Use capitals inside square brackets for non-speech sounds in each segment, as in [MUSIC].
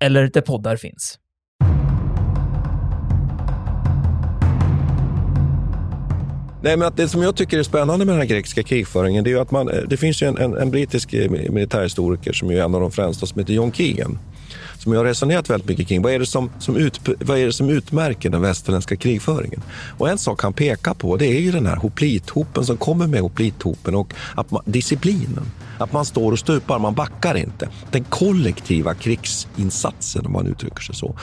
eller där poddar finns. Nej, men att det som jag tycker är spännande med den här grekiska krigföringen, det är ju att man, eh, det finns ju en, en, en brittisk eh, militärhistoriker som är en av de främsta, som heter John Keegan, som jag har resonerat väldigt mycket kring. Vad är det som, som, ut, vad är det som utmärker den västerländska krigföringen? Och en sak han pekar på, det är ju den här hoplithopen som kommer med hoplithopen och att man, disciplinen. Att man står och stupar, man backar inte. Den kollektiva krigsinsatsen, om man uttrycker sig så.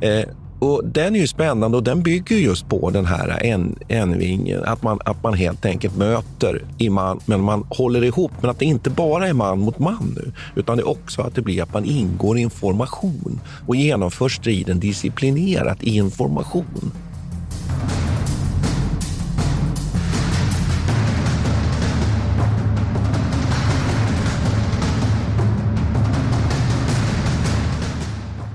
Eh, och den är ju spännande och den bygger just på den här en-vingen. Att man, att man helt enkelt möter i man, men man håller ihop. Men att det inte bara är man mot man nu, utan det är också att det blir att man ingår i information och genomför striden disciplinerat i information.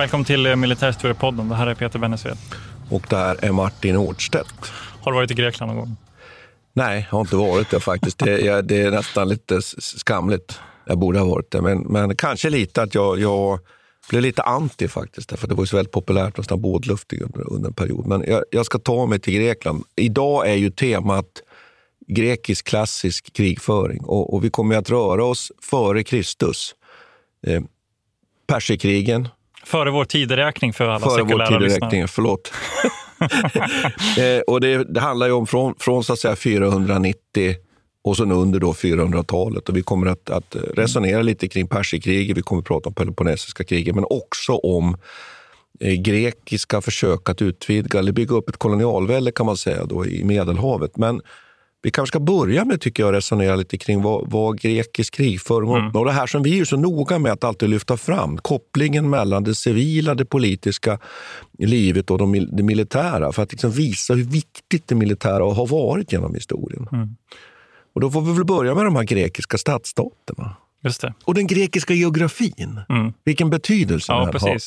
Välkommen till eh, Militärhistoriepodden. Det här är Peter Bennesved. Och det här är Martin Årstedt. Har du varit i Grekland någon gång? Nej, jag har inte varit det faktiskt. Det, är, det är nästan lite skamligt. Jag borde ha varit det, men, men kanske lite att jag, jag blev lite anti faktiskt. För det var så väldigt populärt stanna båtluftig under, under en period. Men jag, jag, ska ta mig till Grekland. Idag är ju temat grekisk klassisk krigföring och, och vi kommer att röra oss före Kristus. Eh, Perserkrigen, Före vår tideräkning för alla Före vår tideräkning, förlåt. [LAUGHS] eh, och det, det, handlar ju om från, från så att säga 490 och sen under då 400-talet. Och vi kommer att, att resonera lite kring perserkriget, vi kommer att prata om Peloponnesiska kriget, men också om eh, grekiska försök att utvidga eller bygga upp ett kolonialvälde kan man säga då, i Medelhavet. Men vi kanske ska börja med tycker jag, resonera lite kring vad, vad grekisk krigföring mm. och det här som vi är så noga med att alltid lyfta fram. Kopplingen mellan det civila, det politiska livet och de, det militära. För att liksom visa hur viktigt det militära har varit genom historien. Mm. Och då får vi väl börja med de här grekiska stadsstaterna. Och den grekiska geografin. Mm. Vilken betydelse ja, den har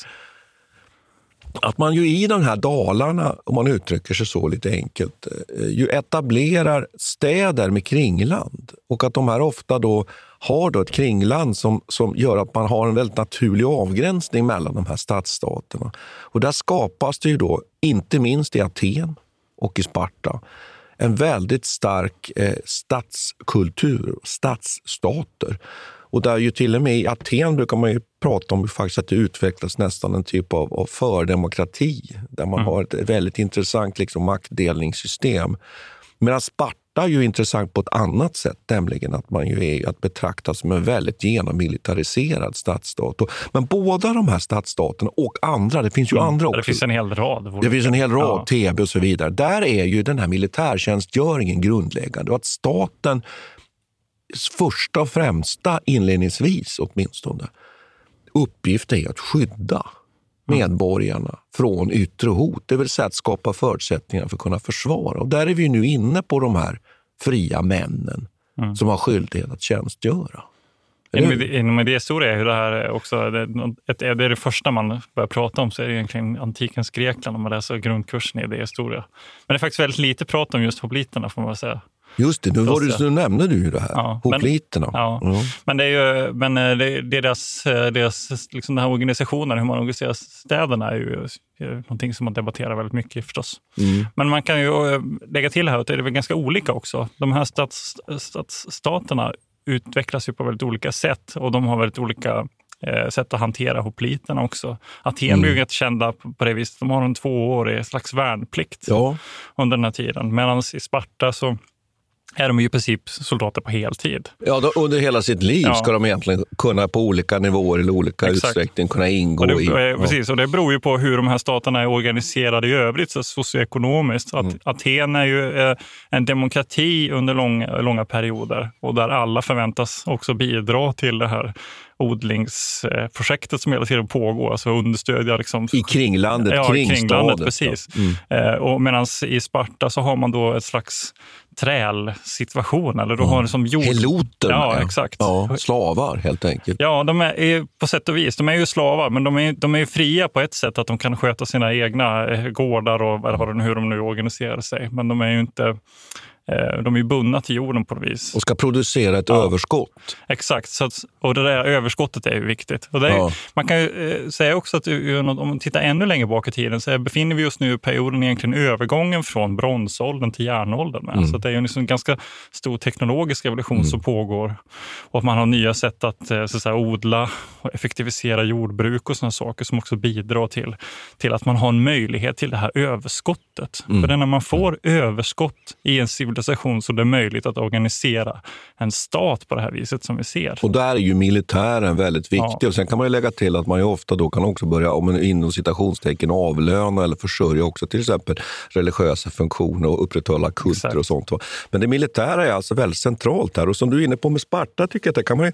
att man ju i de här dalarna, om man uttrycker sig så lite enkelt, eh, ju etablerar städer med kringland. Och att de här ofta då har då ett kringland som, som gör att man har en väldigt naturlig avgränsning mellan de här stadsstaterna. Och där skapas det ju då, inte minst i Aten och i Sparta, en väldigt stark eh, stadskultur, stadsstater. Och där ju till och med i Aten brukar man ju prata om faktiskt att det utvecklas nästan en typ av, av fördemokrati där man mm. har ett väldigt intressant liksom, maktdelningssystem. Medan Sparta är ju intressant på ett annat sätt, nämligen att man ju är att betrakta som en väldigt genommilitariserad stadsstat. Men båda de här stadsstaterna och andra, det finns ju mm. andra också. Det finns en hel rad. Det finns en hel rad, ja. TB och så vidare. Där är ju den här militärtjänstgöringen grundläggande och att staten första och främsta, inledningsvis åtminstone, uppgift är att skydda mm. medborgarna från yttre hot. Det vill säga att skapa förutsättningar för att kunna försvara. Och där är vi nu inne på de här fria männen mm. som har skyldighet att tjänstgöra. Inom, idéhistoria är det här också det, är det första man börjar prata om, så är det egentligen antikens Grekland om man läser grundkursen i idéhistoria. Men det är faktiskt väldigt lite prat om just hopliterna får man säga. Just det, nu, var det, nu nämnde du ju det här. Ja, Hopliterna. Men, ja. Mm. men det är ju men eh, det, det är deras, eh, deras liksom den här organisationen, hur man organiserar städerna, är ju någonting som man debatterar väldigt mycket förstås. Mm. Men man kan ju eh, lägga till här att det är väl ganska olika också. De här stats, stadsstaterna utvecklas ju på väldigt olika sätt och de har väldigt olika sätt att hantera hopliterna också. Aten Mm. blir ju kända på, på det viset. De har en tvåårig slags värnplikt Ja, under den här tiden. Medan i Sparta så är de ju i princip soldater på heltid. ja då, under hela sitt liv Ja. ska de egentligen kunna på olika nivåer eller olika Exakt. utsträckning kunna ingå Och det, i... ja. Precis, och det beror ju på hur de här staterna är organiserade i övrigt, så socioekonomiskt. Att Mm. Aten är ju eh, en demokrati under långa, långa perioder och där alla förväntas också bidra till det här odlingsprojektet som hela tiden pågår, alltså understödja liksom, I kringlandet, Ja, kring kringlandet, staden. precis. Mm. Eh, och Medan i Sparta så har man då ett slags trälsituation, eller då har det som jord... Heloter. Ja, exakt. Ja, slavar helt enkelt. Ja, de är, är på sätt och vis. De är ju slavar, men de är, de är ju fria på ett sätt att de kan sköta sina egna eh, gårdar och det- hur de nu organiserar sig. Men de är ju inte de är ju bundna till jorden på något vis. Och ska producera ett Ja. överskott. Exakt, så att, och det där överskottet är ju viktigt. Är, Ja. Man kan ju eh, säga också att ur- om man tittar ännu längre bak i tiden så befinner vi oss nu i perioden egentligen övergången från bronsåldern till järnåldern. Mm. Så det är en liksom ganska stor teknologisk revolution som pågår. Och att man har nya sätt att, eh, så att säga, odla och effektivisera jordbruk och sådana saker som också bidrar till, till att man har en möjlighet till det här överskottet. Mm. För när man får överskott i en civilisation så det är möjligt att organisera en stat på det här viset som vi ser. Och där är ju militären väldigt viktig. Ja. Och Sen kan man ju lägga till att man ju ofta då kan också börja, om en inom citationstecken, avlöna eller försörja också till exempel religiösa funktioner och upprätthålla kulter Exakt. och sånt. Men det militära är alltså väldigt centralt här. Och som du är inne på med Sparta, tycker jag att det kan man ju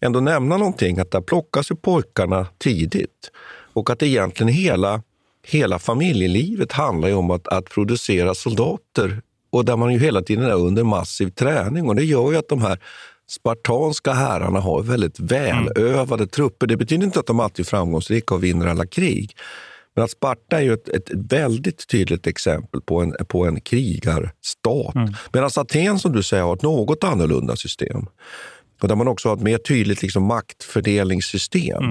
ändå nämna någonting, att där plockas ju pojkarna tidigt. Och att egentligen hela, hela familjelivet handlar ju om att, att producera soldater. Och där man ju hela tiden är under massiv träning. Och det gör ju att de här spartanska herrarna har väldigt välövade trupper. Det betyder inte att de alltid är framgångsrika och vinner alla krig. Men att Sparta är ju ett, ett väldigt tydligt exempel på en, på en krigarstat. Medan Aten, som du säger, har ett något annorlunda system. Och där man också har ett mer tydligt liksom, maktfördelningssystem.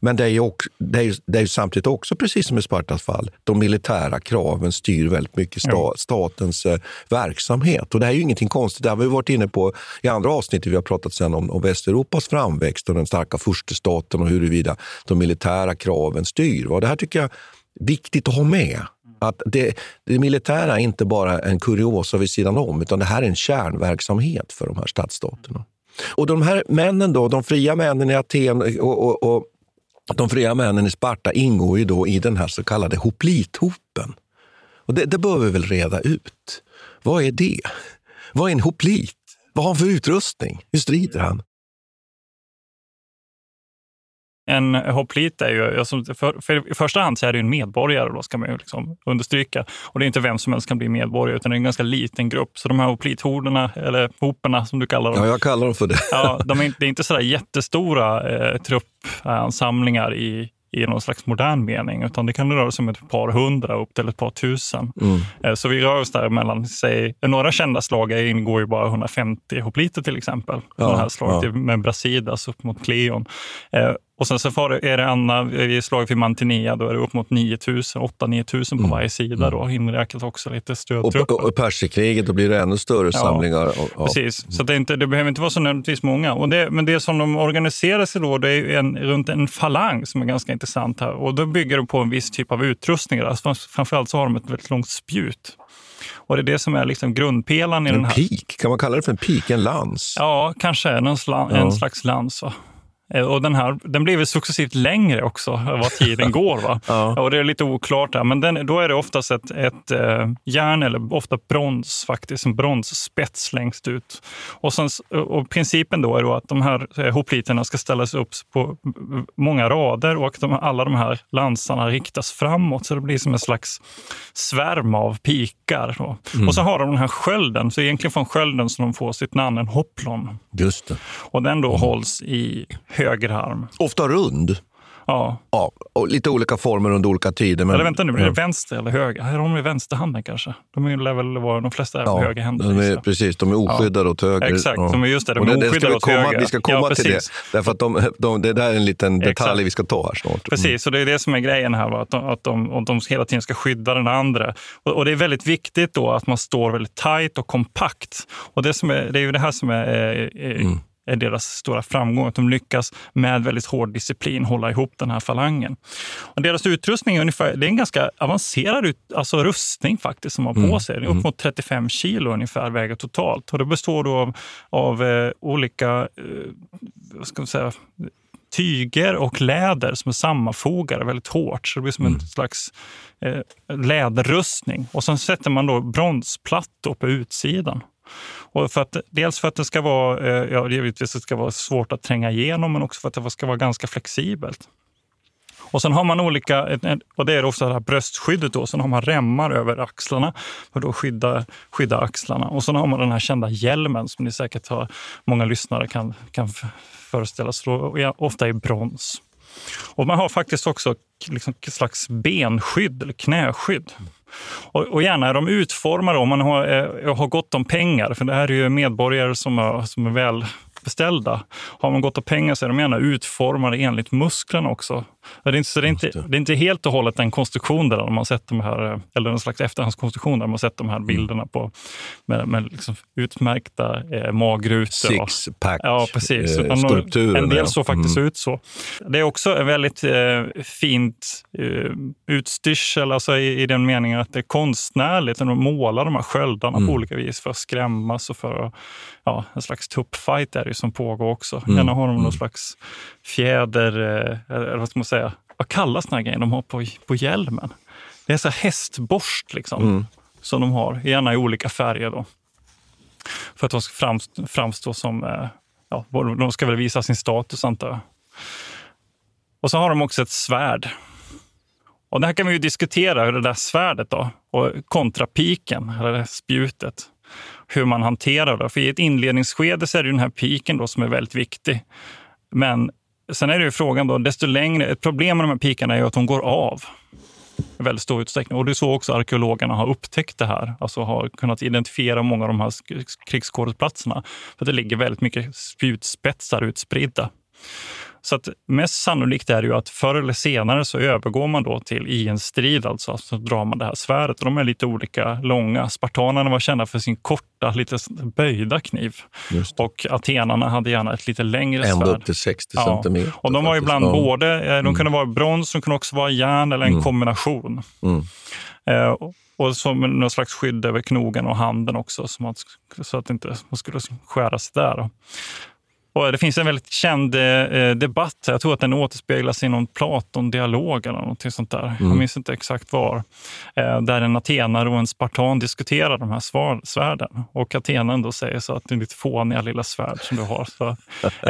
Men det är, ju också, det, är det är samtidigt också, precis som i Spartas fall, de militära kraven styr väldigt mycket sta, statens eh, verksamhet. Och det här är ju ingenting konstigt. Det har vi varit inne på i andra avsnitt. Vi har pratat sen om, om Västeuropas framväxt och den starka furstestaten och huruvida de militära kraven styr. Och det här tycker jag är viktigt att ha med. Att det, det militära är inte bara en kuriosa vid sidan om, utan det här är en kärnverksamhet för de här stadsstaterna. Och de här männen, då, de fria männen i Aten och, och, och de fria männen i Sparta ingår ju då i den här så kallade hoplithopen. Och det, det bör vi väl reda ut. Vad är det? Vad är en hoplit? Vad har han för utrustning? Hur strider han? En hoplit är ju, alltså för, för, i första hand så är det ju en medborgare, då ska man ju liksom understryka. Och det är inte vem som helst kan bli medborgare, utan det är en ganska liten grupp. Så de här hoplithorderna, eller hoperna som du kallar dem, Ja, jag kallar dem för det. [LAUGHS] ja, de är, det är inte sådär jättestora eh, truppansamlingar i, i någon slags modern mening, utan det kan röra sig om ett par hundra upp till ett par tusen. Mm. Eh, Så vi rör oss där mellan, säg, några kända slag ingår ju bara 150 hopliter till exempel. Ja, det här slaget ja. med Brasidas upp mot Cleon. Och sen så får, är det andra, vid slaget vid Mantinea, då är det upp mot 9000, 8-9000 på varje sida då, inräknat också lite stödtrupper. och, och Perserkriget, då blir det ännu större samlingar. Och, ja. Precis, så det, inte, det behöver inte vara så nödvändigtvis många. Och det, men det som de organiserar sig då, det är en, runt en falang som är ganska intressant här. Och då bygger de på en viss typ av utrustning. Alltså, framförallt så har de ett väldigt långt spjut. Och det är det som är liksom grundpelaren i den En här. pik, kan man kalla det för en pik? En lans? Ja, kanske en, sla, en Ja. slags lans. Va? Eh, Och den här den blir väl successivt längre också, vad tiden [LAUGHS] går. Va? Ja. Och det är lite oklart där, men den, då är det oftast ett, ett eh, järn eller ofta brons faktiskt, en bronsspets längst ut. Och, sen, och principen då är då att de här eh, hopliterna ska ställas upp på många rader och de, alla de här lansarna riktas framåt, så det blir som en slags svärm av pikar. Då. Och så har de den här skölden, så egentligen från skölden som de får sitt namn, en hoplon. Just det. Och den då hålls i höger arm. Ofta rund. Ja. Ja, och lite olika former under olika tider. Men, Eller vänta nu, är ja. det vänster eller höger? Här har de i vänsterhanden kanske. De är lär väl vara, de flesta är Ja, på högerhänder. de är, precis, de är oskyddade åt höger. Exakt, ja. de är just det, de är ska oskyddade åt komma, höger. Vi ska komma Ja, till det, därför att de, de, det där är en liten detalj Exakt. vi ska ta här snart. Mm. Precis, och det är det som är grejen här, va? Att, de, att, de, att de hela tiden ska skydda den andra. Och, och det är väldigt viktigt då att man står väldigt tajt och kompakt. Och det, som är, det är ju det här som är eh, eh, är deras stora framgång. Att de lyckas med väldigt hård disciplin hålla ihop den här falangen. Och deras utrustning är, ungefär, det är en ganska avancerad ut, alltså rustning faktiskt som de har på sig. Upp mot 35 kilo ungefär väger totalt. Och det består då av, av eh, olika eh, vad ska man säga, tyger och läder som är sammanfogade väldigt hårt. Så det blir som en slags eh, läderrustning. Och sen sätter man då bronsplattor på utsidan. Och för att, dels för att det ska vara, eh, ja, givetvis det ska vara svårt att tränga igenom, men också för att det ska vara ganska flexibelt. Och sen har man olika, och det är ofta det här bröstskyddet då, sen har man remmar över axlarna för att skydda, skydda axlarna. Och sen har man den här kända hjälmen som ni säkert har, många lyssnare kan, kan föreställa sig, ofta i brons. Och man har faktiskt också liksom ett slags benskydd eller knäskydd. Och, och gärna är de utformade om man har, eh, har gott om pengar, för det här är ju medborgare som är, som är väl beställda. Har man gott om pengar så är de gärna utformade enligt musklerna också. Det är, inte, så det, är inte, det är inte helt och hållet en konstruktion där man sett de här, eller en slags efterhandskonstruktion där man sett de här mm. bilderna på med, med liksom utmärkta eh, magrutor. Sixpack ja, precis. Eh, en del såg faktiskt mm. ut så. Det är också en väldigt eh, fint eh, utstyrsel, alltså i, i, den meningen att det är konstnärligt. När de målar de här sköldarna mm. på olika vis för att skrämmas och för ja, en slags tuppfight är det som pågår också. Mm. Gärna har de någon mm. slags fjäder, eh, eller vad ska man säga, vad kallas den här grejen de har på, på hjälmen? Det är så hästborst liksom, mm. som de har, gärna i olika färger. Då. För att de ska framstå, framstå som, eh, ja, de ska väl visa sin status antar jag. Och så har de också ett svärd. Och det här kan vi ju diskutera, hur det där svärdet då, och kontrapiken, eller spjutet, hur man hanterar det. För i ett inledningsskede så är det den här piken då som är väldigt viktig. Men sen är det ju frågan då, desto längre, ett problem med de här pikarna är att de går av i väldigt stor utsträckning. Och det är så också arkeologerna har upptäckt det här, alltså har kunnat identifiera många av de här krigsskådesplatserna. För det ligger väldigt mycket spjutspetsar utspridda. Så att mest sannolikt är det ju att förr eller senare så övergår man då till i en strid, alltså så drar man det här svärdet. De är lite olika långa. Spartanerna var kända för sin korta, lite böjda kniv. Och atenarna hade gärna ett lite längre svärd. Ända upp till 60 ja. centimeter. Och de var ibland ja. både, eh, de mm. kunde vara brons, de kunde också vara järn eller en mm. kombination. Mm. Eh, och som någon slags skydd över knogen och handen också, så, man, så att inte man skulle skära sig där. Och det finns en väldigt känd eh, debatt, jag tror att den återspeglas i någon Platon-dialog eller något sånt där. Mm. Jag minns inte exakt var. Eh, där en atenare och en spartan diskuterar de här svar, svärden. Och atenaren då säger så att det är ditt fåniga lilla svärd som du har. Så,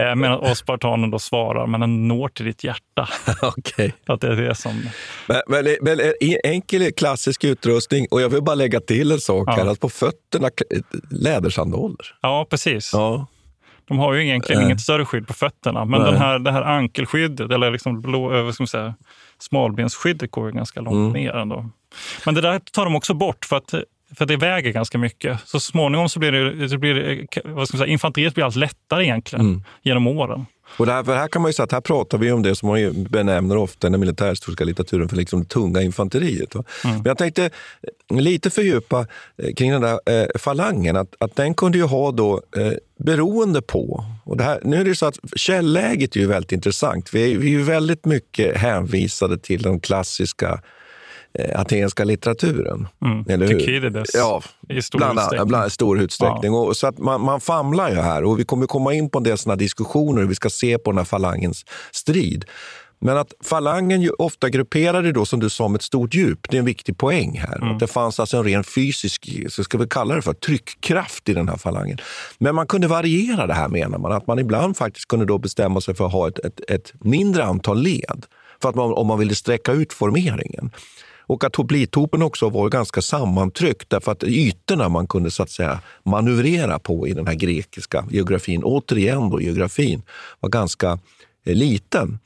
eh, [LAUGHS] medan, och spartanen då svarar, men den når till ditt hjärta. [LAUGHS] okay. Att det är det som... Men, men, men enkel klassisk utrustning och jag vill bara lägga till en sak ja. här, att på fötterna lädersandaler. Ja, precis. Ja. De har ju egentligen äh. inget större skydd på fötterna, men den här, det här ankelskyddet, eller liksom blå, vad ska man säga, smalbensskyddet går ju ganska långt mm. ner ändå. Men det där tar de också bort för att, för det väger ganska mycket. Så småningom så blir det, det blir, vad ska man säga, infanteriet blir allt lättare egentligen mm. genom åren. Och det här, för här kan man ju säga att här pratar vi om det som man benämner ofta i den militärhistoriska litteraturen för liksom tunga infanteriet. Mm. Men jag tänkte lite fördjupa eh, kring den där eh, falangen, att, att den kunde ju ha då, eh, beroende på, och det här, nu är det så att källläget är ju väldigt intressant. Vi är, vi är ju väldigt mycket hänvisade till den klassiska atenska litteraturen. Mm. Eller hur? Tukidides ja, i stor bland, utsträckning. Bland, stor utsträckning. Ja. Och, så att man, man famlar ju här och vi kommer komma in på en del såna diskussioner hur vi ska se på den här falangens strid. Men att falangen ju ofta grupperade då, som du sa, med ett stort djup. Det är en viktig poäng här. Mm. Att det fanns alltså en ren fysisk, så ska vi kalla det för, tryckkraft i den här falangen. Men man kunde variera det här menar man. Att man ibland faktiskt kunde då bestämma sig för att ha ett, ett, ett mindre antal led. För att man, om man ville sträcka ut formeringen. Och att hoplitopen också var ganska sammantryckt därför att ytorna man kunde så att säga manövrera på i den här grekiska geografin, återigen då geografin, var ganska eh, liten.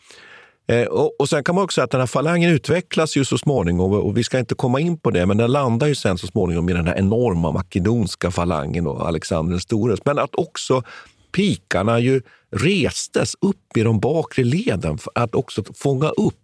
Eh, och, och, Sen kan man också säga att den här falangen utvecklas ju så småningom och vi ska inte komma in på det, men den landar ju sen så småningom i den här enorma makedonska falangen och Alexander den store. Men att också pikarna ju restes upp i de bakre leden för att också fånga upp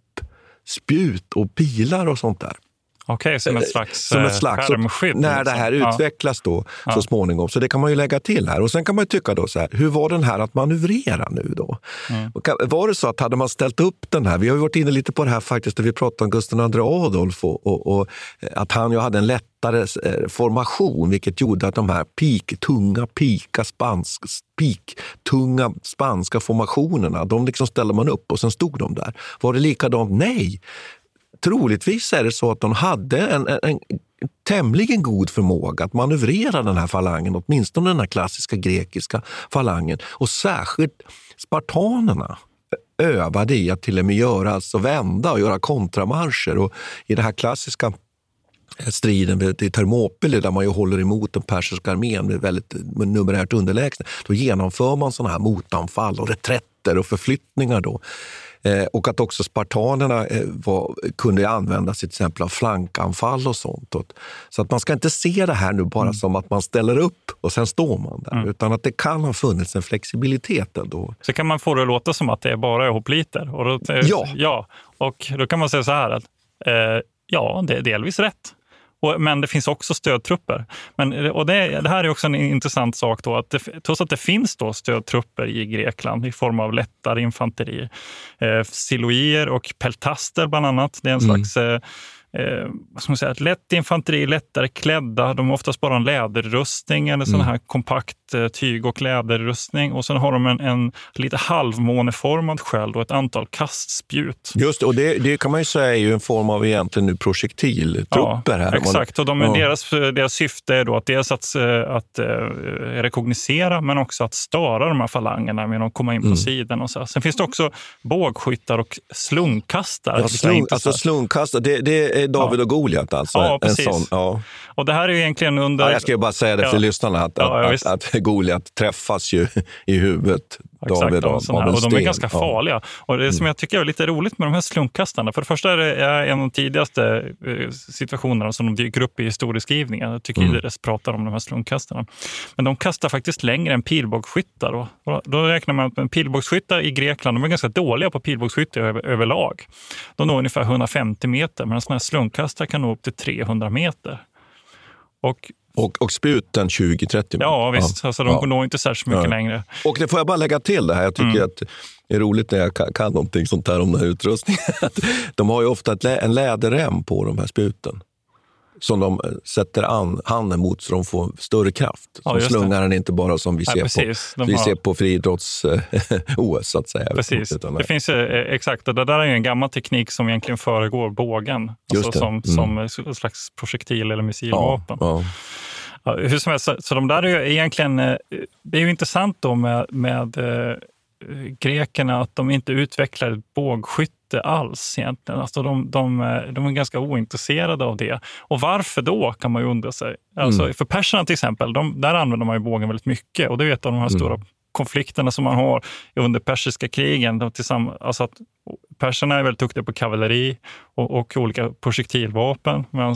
spjut och pilar och sånt där. Okej, som ett slags, som ett eh, slags skärmskydd. när det liksom. här Ja. utvecklas då Ja. så småningom. Så det kan man ju lägga till här. Och sen kan man tycka då så här, hur var den här att manövrera nu då? Mm. Var det så att hade man ställt upp den här, vi har ju varit inne lite på det här faktiskt när vi pratade om Gustav II Adolf och, och, och eh, att han ju hade en lättare eh, formation vilket gjorde att de här peak, tunga, pika, spansk, peak, tunga spanska formationerna, de liksom ställde man upp och sen stod de där. Var det likadant? Nej! Troligtvis är det så att de hade en, en, en tämligen god förmåga att manövrera den här falangen, åtminstone den här klassiska grekiska falangen. Och särskilt spartanerna övade i att till och med göra, alltså vända och göra kontramarscher. Och I den här klassiska striden vid- i Thermopylae där man ju håller emot den persiska armén med väldigt numerärt underlägsna, då genomför man sådana här motanfall och reträtter och förflyttningar. Då. Eh, och att också spartanerna eh, var, kunde använda sig till exempel av flankanfall och sånt. Så att man ska inte se det här nu bara som att man ställer upp och sen står man där, utan att det kan ha funnits en flexibilitet ändå. Så kan man få det att låta som att det bara är hopliter. Och då, Ja. ja. Och då kan man säga så här att eh, ja, det är delvis rätt. Och, men det finns också stödtrupper. Men, och det, det här är också en intressant sak. Då, att det, trots att det finns då stödtrupper i Grekland i form av lättare infanteri, eh, siloier och peltaster bland annat. Det är en Mm. slags eh, eh, vad ska man säga, lätt infanteri, lättare klädda. De har oftast bara en läderrustning eller sån Mm. här kompakt eh, tyg och läderrustning. Och sen har de en, en lite halvmåneformad sköld och ett antal kastspjut. Just det, och det, det kan man ju säga är ju en form av egentligen nu projektiltrupper. här. Man- Exakt, och de, Ja. deras, deras syfte är då att dels att, eh, att eh, rekognosera men också att störa de här falangerna med att komma in på Mm. sidan. Och så. Sen finns det också bågskyttar och slungkastare. Ja, slung, alltså slungkastare, det, det är David och Goliat alltså? Ja, en precis. sån, ja. och det här är egentligen under... Ja, jag ska bara säga det Ja. lyssnarna att, Ja, ja, att, att, att Goliat träffas ju i huvudet. David här. en och de är ganska Ja. farliga. Och det som jag tycker är lite roligt med de här slungkastarna, för det första är det en av de tidigaste eh, situationerna som de dyker upp i historieskrivningen. Tukydides pratar om de här slungkastarna. Men de kastar faktiskt längre än pilbågsskyttar. Och och då räknar man att pilbågsskyttar i Grekland de är ganska dåliga på pilbågsskytte över, överlag. De når ungefär 150 meter, men en sån här slungkastare kan nå upp till 300 meter. Och Och, och spjuten 20-30 ja, visst, alltså de Ja. når inte särskilt mycket Ja. längre. Och det får jag bara lägga till det här. Jag tycker Mm. att det är roligt när jag kan, kan någonting sånt här om den här utrustningen. [LAUGHS] De har ju ofta ett, lä- en läderrem på de här spjuten. Som de eh, sätter an, handen mot så de får större kraft. Ja, det. slungar den inte bara som vi Nej, ser precis. på, De vi har- ser på friidrotts-OS [LAUGHS] så att säga. Precis. Utan, Det finns eh, exakt, och det där är ju en gammal teknik som egentligen föregår bågen. Alltså som, Mm. som en slags projektil eller missilvapen. ja. Ja, hur som helst, så, så de där är ju egentligen... eh, Det är ju intressant då med, med eh, grekerna att de inte utvecklar ett bågskytte alls egentligen. Alltså de, de, de är ganska ointresserade av det. Och varför då, kan man ju undra sig. Alltså, Mm. För perserna till exempel, de, där använder man ju bågen väldigt mycket. Och det är ett av de här Mm. stora konflikterna som man har under persiska krigen. Tillsammans, alltså att perserna är väldigt duktiga på kavalleri och, och olika projektilvapen medan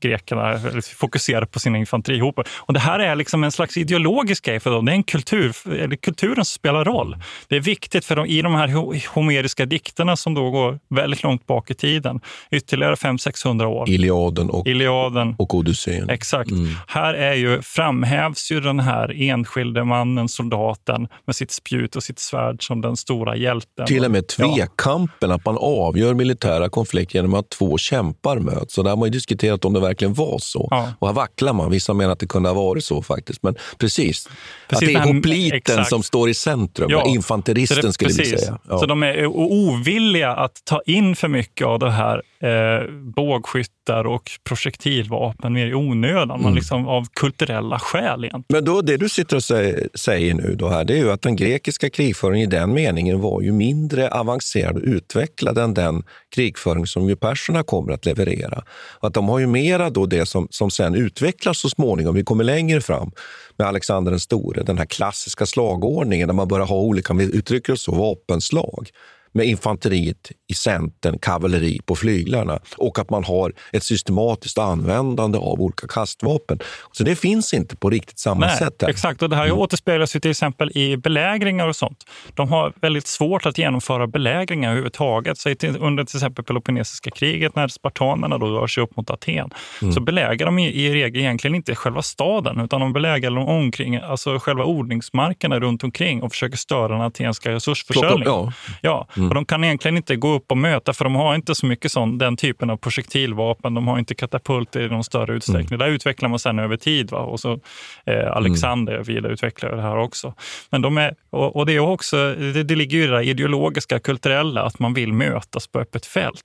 grekerna väldigt fokuserade på sina infanterihopar. Och det här är liksom en slags ideologisk grej för dem. Det är en kultur, eller kulturen som spelar roll. Det är viktigt för dem i de här ho- homeriska dikterna som då går väldigt långt bak i tiden, ytterligare 500-600 år. Iliaden och, Iliaden, och Odysseen. Exakt. Mm. Här är ju, framhävs ju den här enskilde mannen, soldaten med sitt spjut och sitt svärd som den stora hjälten. Till och med Ja. tvekampen, att man avgör militära konflikter genom att två kämpar möts. Så där har man ju diskuterat om det verkligen var så. Ja. Och här vacklar man. Vissa menar att det kunde ha varit så faktiskt. Men precis, Precis, att det är hopliten som står i centrum. Ja. Infanteristen det- skulle vi säga. Ja. Så de är ovilliga att ta in för mycket av det här eh, bågskyttar och projektilvapen mer i onödan, Mm. man liksom, av kulturella skäl egentligen. Men då, det du sitter och säger, säger nu då här, det är ju att den grekiska krigföringen i den meningen var ju mindre avancerad och utvecklad än den krigföring som ju perserna kommer att leverera. Och att de har ju mera då det som, som sen utvecklas så småningom. Vi kommer längre fram med Alexander den store, den här klassiska slagordningen där man börjar ha olika, vi uttrycker oss så, vapenslag med infanteriet i centern kavalleri på flyglarna och att man har ett systematiskt användande av olika kastvapen. Så det finns inte på riktigt samma Nej, sätt. Här. Exakt, och det här mm. återspeglas ju till exempel i belägringar och sånt. De har väldigt svårt att genomföra belägringar överhuvudtaget. Så under till exempel Peloponnesiska kriget när spartanerna då rör sig upp mot Aten mm. så belägrar de i, regel egentligen inte själva staden utan de belägrar de omkring, alltså själva odlingsmarkerna runt omkring och försöker störa den atenska resursförsörjningen. Ja. ja. Mm. Och de kan egentligen inte gå upp och möta för de har inte så mycket sån, den typen av projektilvapen. De har inte katapulter i någon större utsträckning. Mm. Det där utvecklar man sen över tid. Va? Och så eh, Alexander mm. vidareutvecklar det här också. Men de är, och, och det, är också, det, det ligger ju i det ideologiska, kulturella, att man vill mötas på öppet fält.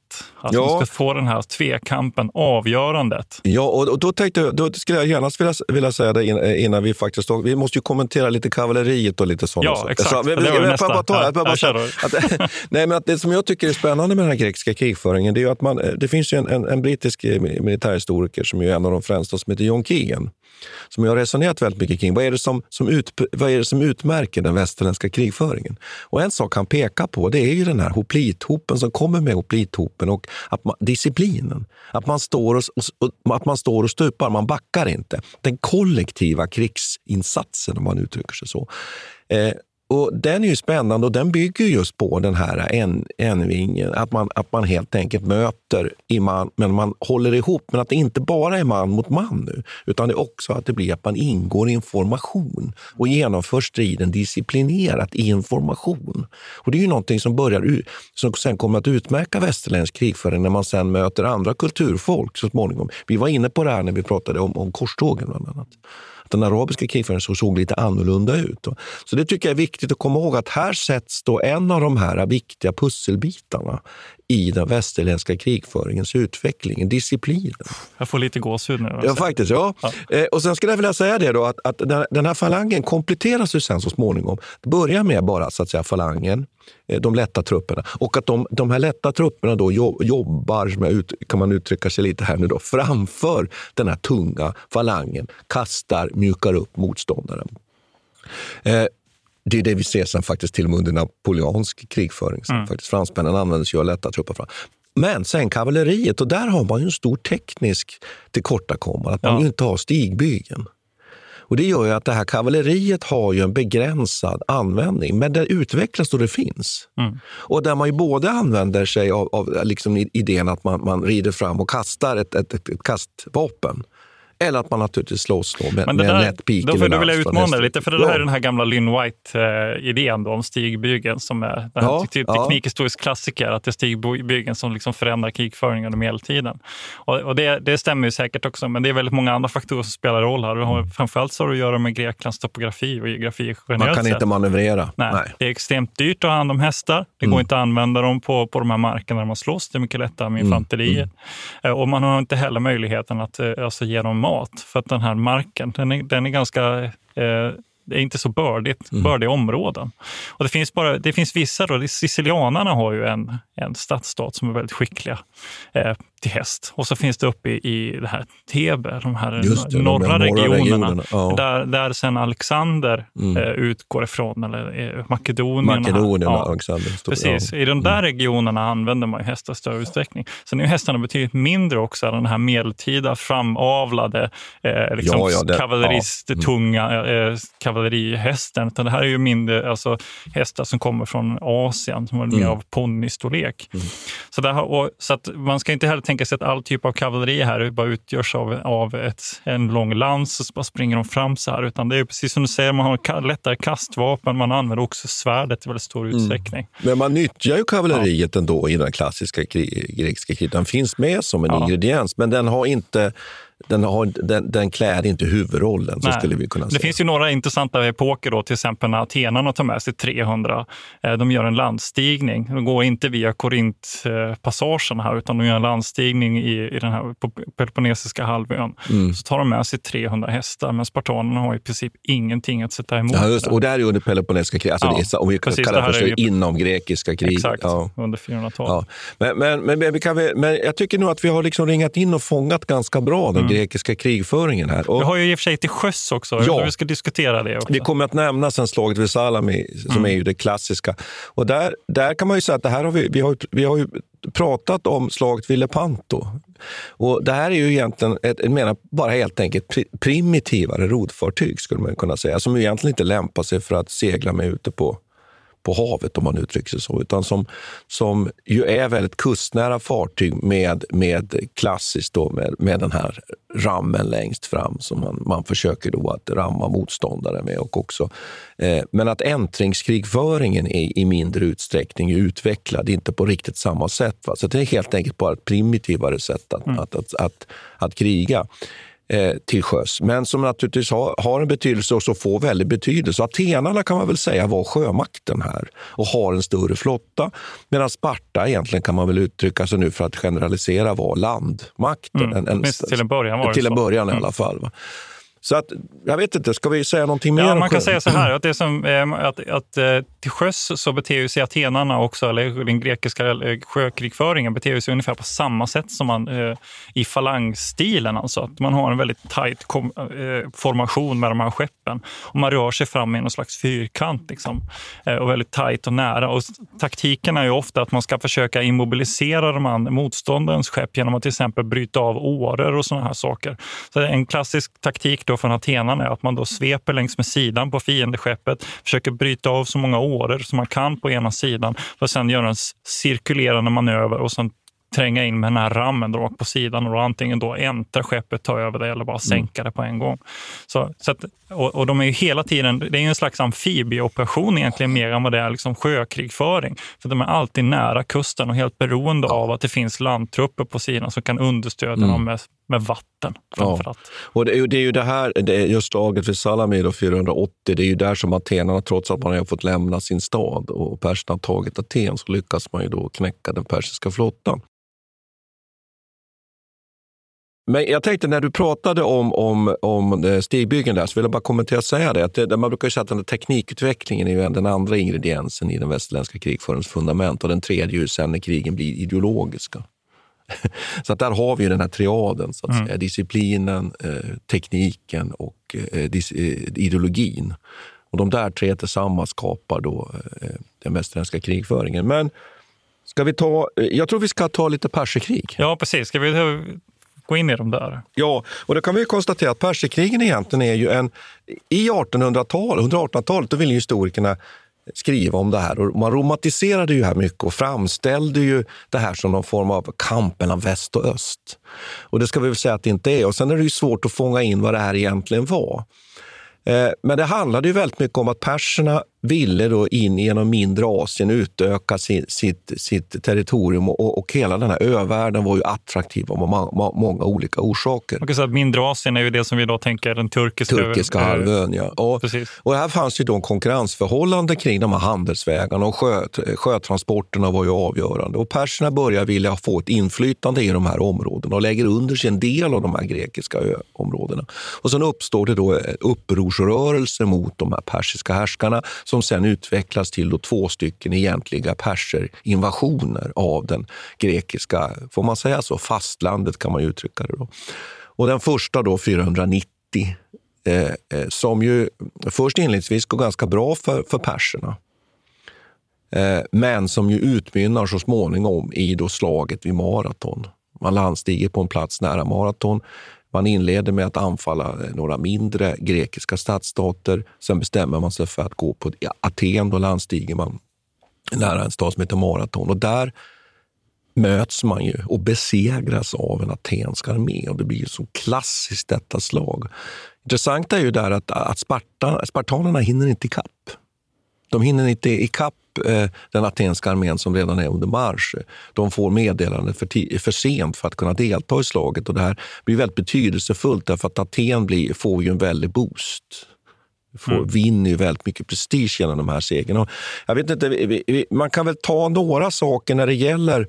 Att ja. man ska få den här tvekampen, avgörandet. Ja, och, och då, tänkte, då skulle jag gärna vilja, vilja säga det innan vi faktiskt... Vi måste ju kommentera lite kavalleriet och lite sånt. Ja, exakt. Så, vi, det var nästa. Bara ta, ja, bara säga, att, [LAUGHS] nej, men att det som jag tycker är spännande med den här grekiska krigföringen, det är att man, eh, det finns ju en, en, en brittisk eh, militärhistoriker som är en av de främsta, som heter John Keegan som jag har resonerat väldigt mycket kring. Vad är, det som, som ut, vad är det som utmärker den västerländska krigföringen? Och En sak han pekar på det är ju den här hoplithopen som kommer med hoplithopen och att man, disciplinen. Att man, står och, och, att man står och stupar, man backar inte. Den kollektiva krigsinsatsen, om man uttrycker sig så. Eh, och Den är ju spännande och den bygger just på den här en-vingen. Att man, att man helt enkelt möter i man, men man håller ihop. Men att det inte bara är man mot man nu, utan det är också att det blir att man ingår i information och genomför striden disciplinerat i information. Och det är ju någonting som, börjar, som sen kommer att utmärka västerländsk krigföring när man sen möter andra kulturfolk så småningom. Vi var inne på det här när vi pratade om, om korstågen bland annat den arabiska krigföringen såg lite annorlunda ut. Så det tycker jag är viktigt att komma ihåg att här sätts då en av de här viktiga pusselbitarna i den västerländska krigföringens utveckling, disciplinen. Jag får lite gåshud nu. Ja, faktiskt. Ja. ja. Eh, och sen skulle jag vilja säga det då, att, att den här falangen kompletteras ju sen så småningom. Det börjar med bara så att säga falangen, eh, de lätta trupperna. Och att de, de här lätta trupperna då jobbar, som ut, kan man uttrycka sig lite här nu, då, framför den här tunga falangen, kastar, mjukar upp motståndaren. Eh, det är det vi ser sen faktiskt till och med under napoleonsk krigföring. Mm. Faktiskt fransmännen använde sig av lätta trupper. Fram. Men sen kavalleriet, och där har man ju en stor teknisk tillkortakommande, att man ja. inte har stigbygeln. Och det gör ju att det här kavalleriet har ju en begränsad användning, men det utvecklas då det finns. Mm. Och där man ju både använder sig av, av liksom idén att man, man rider fram och kastar ett, ett, ett, ett kastvapen. Eller att man naturligtvis slåss då med, med nätpiken. Då, då vill jag utmana lite, för det ja. här är den här gamla Lynn White-idén om stigbygeln som är den ja, typ teknikhistorisk klassiker, att det är stigbygeln som liksom förändrar krigföringen under medeltiden. Och, och det, det, stämmer ju säkert också, men det är väldigt många andra faktorer som spelar roll här. Och har, mm. framförallt så har det att göra med Greklands topografi och geografi generellt Man kan inte manövrera. Nej, Nej, Det är extremt dyrt att ha hand om hästar. Det mm. går inte att använda dem på, på de här markerna där man slåss. Det är mycket lättare med mm. infanteriet. Mm. Och man har inte heller möjligheten att eh, alltså, ge dem mat. För att den här marken, den är, den är ganska eh, det är inte så bördigt, mm. bördiga områden. Och det, finns bara, det finns vissa, då, sicilianarna har ju en, en stadsstat som är väldigt skickliga eh, till häst. Och så finns det uppe i, i det här Thebe, de här det, norra, de regionerna, regionerna. Ja. Där, där sen Alexander mm. eh, utgår ifrån, eller eh, Makedonien. Makedonien ja. Alexander stod, Precis, ja. i de där mm. regionerna använder man hästar i större utsträckning. Sen är hästarna betydligt mindre också, den här medeltida framavlade eh, liksom ja, ja, kavallerist, mm. tunga eh, kavallerihästen. Utan det här är ju mindre alltså, hästar som kommer från Asien, som är mer mm. av ponnystorlek. Mm. Så, så att man ska inte heller tänka sig att all typ av kavalleri här bara utgörs av, av ett, en lång lans och så bara springer de fram så här. Utan det är precis som du säger, man har lättare kastvapen, man använder också svärdet i väldigt stor mm. utsträckning. Men man nyttjar ju kavalleriet ja. ändå i den klassiska grekiska kriget. Den finns med som en ja. ingrediens, men den har inte den, har, den, den klär inte huvudrollen. Så skulle vi kunna säga. Det finns ju några intressanta epoker, då, till exempel när atenarna tar med sig 300. Eh, de gör en landstigning. De går inte via Korintpassagen här, utan de gör en landstigning i, i den här Peloponnesiska halvön. Mm. Så tar de med sig 300 hästar, men spartanerna har i princip ingenting att sätta emot. Ja, just, och det här är under Peloponnesiska kriget, alltså ja, om vi precis, kallar det för det inom grekiska kriget. Exakt, ja. under 400-talet. Ja. Men, men, men, men, men, jag tycker nog att vi har liksom ringat in och fångat ganska bra den den grekiska krigföringen här. Och Vi har ju i och för sig till sjöss också. Ja. Vi ska diskutera det också. det kommer att nämnas sen slaget vid Salami, som är ju det klassiska. Och där, där kan man ju säga att det här har vi, vi, har, vi har ju pratat om slaget vid Lepanto. Och det här är ju egentligen ett, jag menar, bara helt enkelt pri- primitivare rodfartyg, skulle man kunna säga, som egentligen inte lämpar sig för att segla med ute på på havet om man uttrycker sig så, utan som, som ju är väldigt kustnära fartyg med, med klassiskt då med, med den här rammen längst fram som man, man försöker då att ramma motståndare med. Och också, eh, men att äntringskrigföringen är i mindre utsträckning utvecklad, inte på riktigt samma sätt. Va? Så det är helt enkelt bara ett primitivare sätt att, att, att, att, att kriga eh, till sjöss, men som naturligtvis har, har en betydelse och så får väldigt betydelse. Atenarna kan man väl säga var sjömakten här och har en större flotta, medan Sparta egentligen kan man väl uttrycka sig nu för att generalisera var landmakten. Mm. Åtminstone till en början var det till en så. början i Mm. alla fall. Va? Så att, jag vet inte, ska vi säga någonting mer? Ja, man kan säga så här, att, det som, eh, att, att eh, till sjöss så beter sig atenarna också, eller den grekiska eh, sjökrigföringen beter sig ungefär på samma sätt som man i falangstilen. Alltså att man har en väldigt tajt formation med de här skeppen. Och man rör sig fram i någon slags fyrkant liksom, och väldigt tajt och nära. Och taktiken är ju ofta att man ska försöka immobilisera de andra motståndarens skepp genom att till exempel bryta av åror och sådana här saker. Så en klassisk taktik då från atenarna är att man då sveper längs med sidan på fiendeskeppet, försöker bryta av så många åror som man kan på ena sidan för att sen göra en cirkulerande manöver och sen tränga in med den här rammen rakt på sidan och då antingen då äntra skeppet, ta över det eller bara sänka det på en gång. Så, så att, och, och de är ju hela tiden, det är ju en slags amfibieoperation egentligen mer än vad det är liksom sjökrigföring. För de är alltid nära kusten och helt beroende av att det finns landtrupper på sidan som kan understödja dem med, med vatten framförallt. Och det är, ju, det är ju det här, det är just slaget vid Salami då 480, det är ju där som atenarna, trots att man har fått lämna sin stad och perserna har tagit Aten, så lyckas man ju då knäcka den persiska flottan. Men jag tänkte när du pratade om, om, om eh, stigbyggen där, så vill jag bara kommentera och säga det. Att det, man brukar säga att den teknikutvecklingen är ju den andra ingrediensen i den västerländska krigföringens fundament och den tredje ju sen när krigen blir ideologiska. Så att där har vi den här triaden, så att säga. disciplinen, eh, tekniken och eh, dis, eh, ideologin. Och de där tre tillsammans skapar då eh, den västerländska krigföringen. Men ska vi ta, eh, jag tror vi ska ta lite perserkrig. Ja, precis. Ska vi gå in i de där? Ja, och då kan vi ju konstatera att perserkrigen egentligen är ju en... I 1800-talet, under 1800-talet, då ville historikerna skriva om det här. Och man romantiserade ju här mycket och framställde ju det här som någon form av kamp mellan väst och öst. Och det ska vi väl säga att det inte är. Och sen är det ju svårt att fånga in vad det här egentligen var. Eh, men det handlade ju väldigt mycket om att perserna ville då in genom mindre Asien utöka sitt, sitt, sitt territorium och, och hela den här övärlden var ju attraktiv av må- må- många olika orsaker. Man kan säga att mindre Asien är ju det som vi då tänker den turkiska, Turkiska eh, halvön, ja. Och, Precis. och här fanns ju då en konkurrensförhållande kring de här handelsvägarna och sjö, sjötransporterna var ju avgörande. Och perserna börjar vilja få ett inflytande i de här områdena och lägger under sig en del av de här grekiska öområdena. Och sen uppstår det då upprorsrörelser mot de här persiska härskarna som sen utvecklas till då två stycken egentliga perserinvasioner av den grekiska, får man säga så, fastlandet kan man ju uttrycka det. Då. Och den första då 490 eh, eh, som ju först inledningsvis går ganska bra för, för perserna. Eh, men som ju utmynnar så småningom i då slaget vid Maraton. Man landstiger på en plats nära Maraton. Man inleder med att anfalla eh, några mindre grekiska stadsstater. Sen bestämmer man sig för att gå på Aten. Då landstiger man nära en stad som heter Maraton. Och där möts man ju och besegras av en atensk armé. Och det blir ju så klassiskt detta slag. Intressant är ju där att, att Sparta, spartanerna hinner inte ikapp. De hinner inte ikapp eh, den atenska armén som redan är under marsch. De får meddelande för, för sent för att kunna delta i slaget. Och det här blir väldigt betydelsefullt därför att Aten blir, får ju en väldig boost. Får, Vinner ju väldigt mycket prestige genom de här segrarna. Jag vet inte, vi, vi, man kan väl ta några saker när det gäller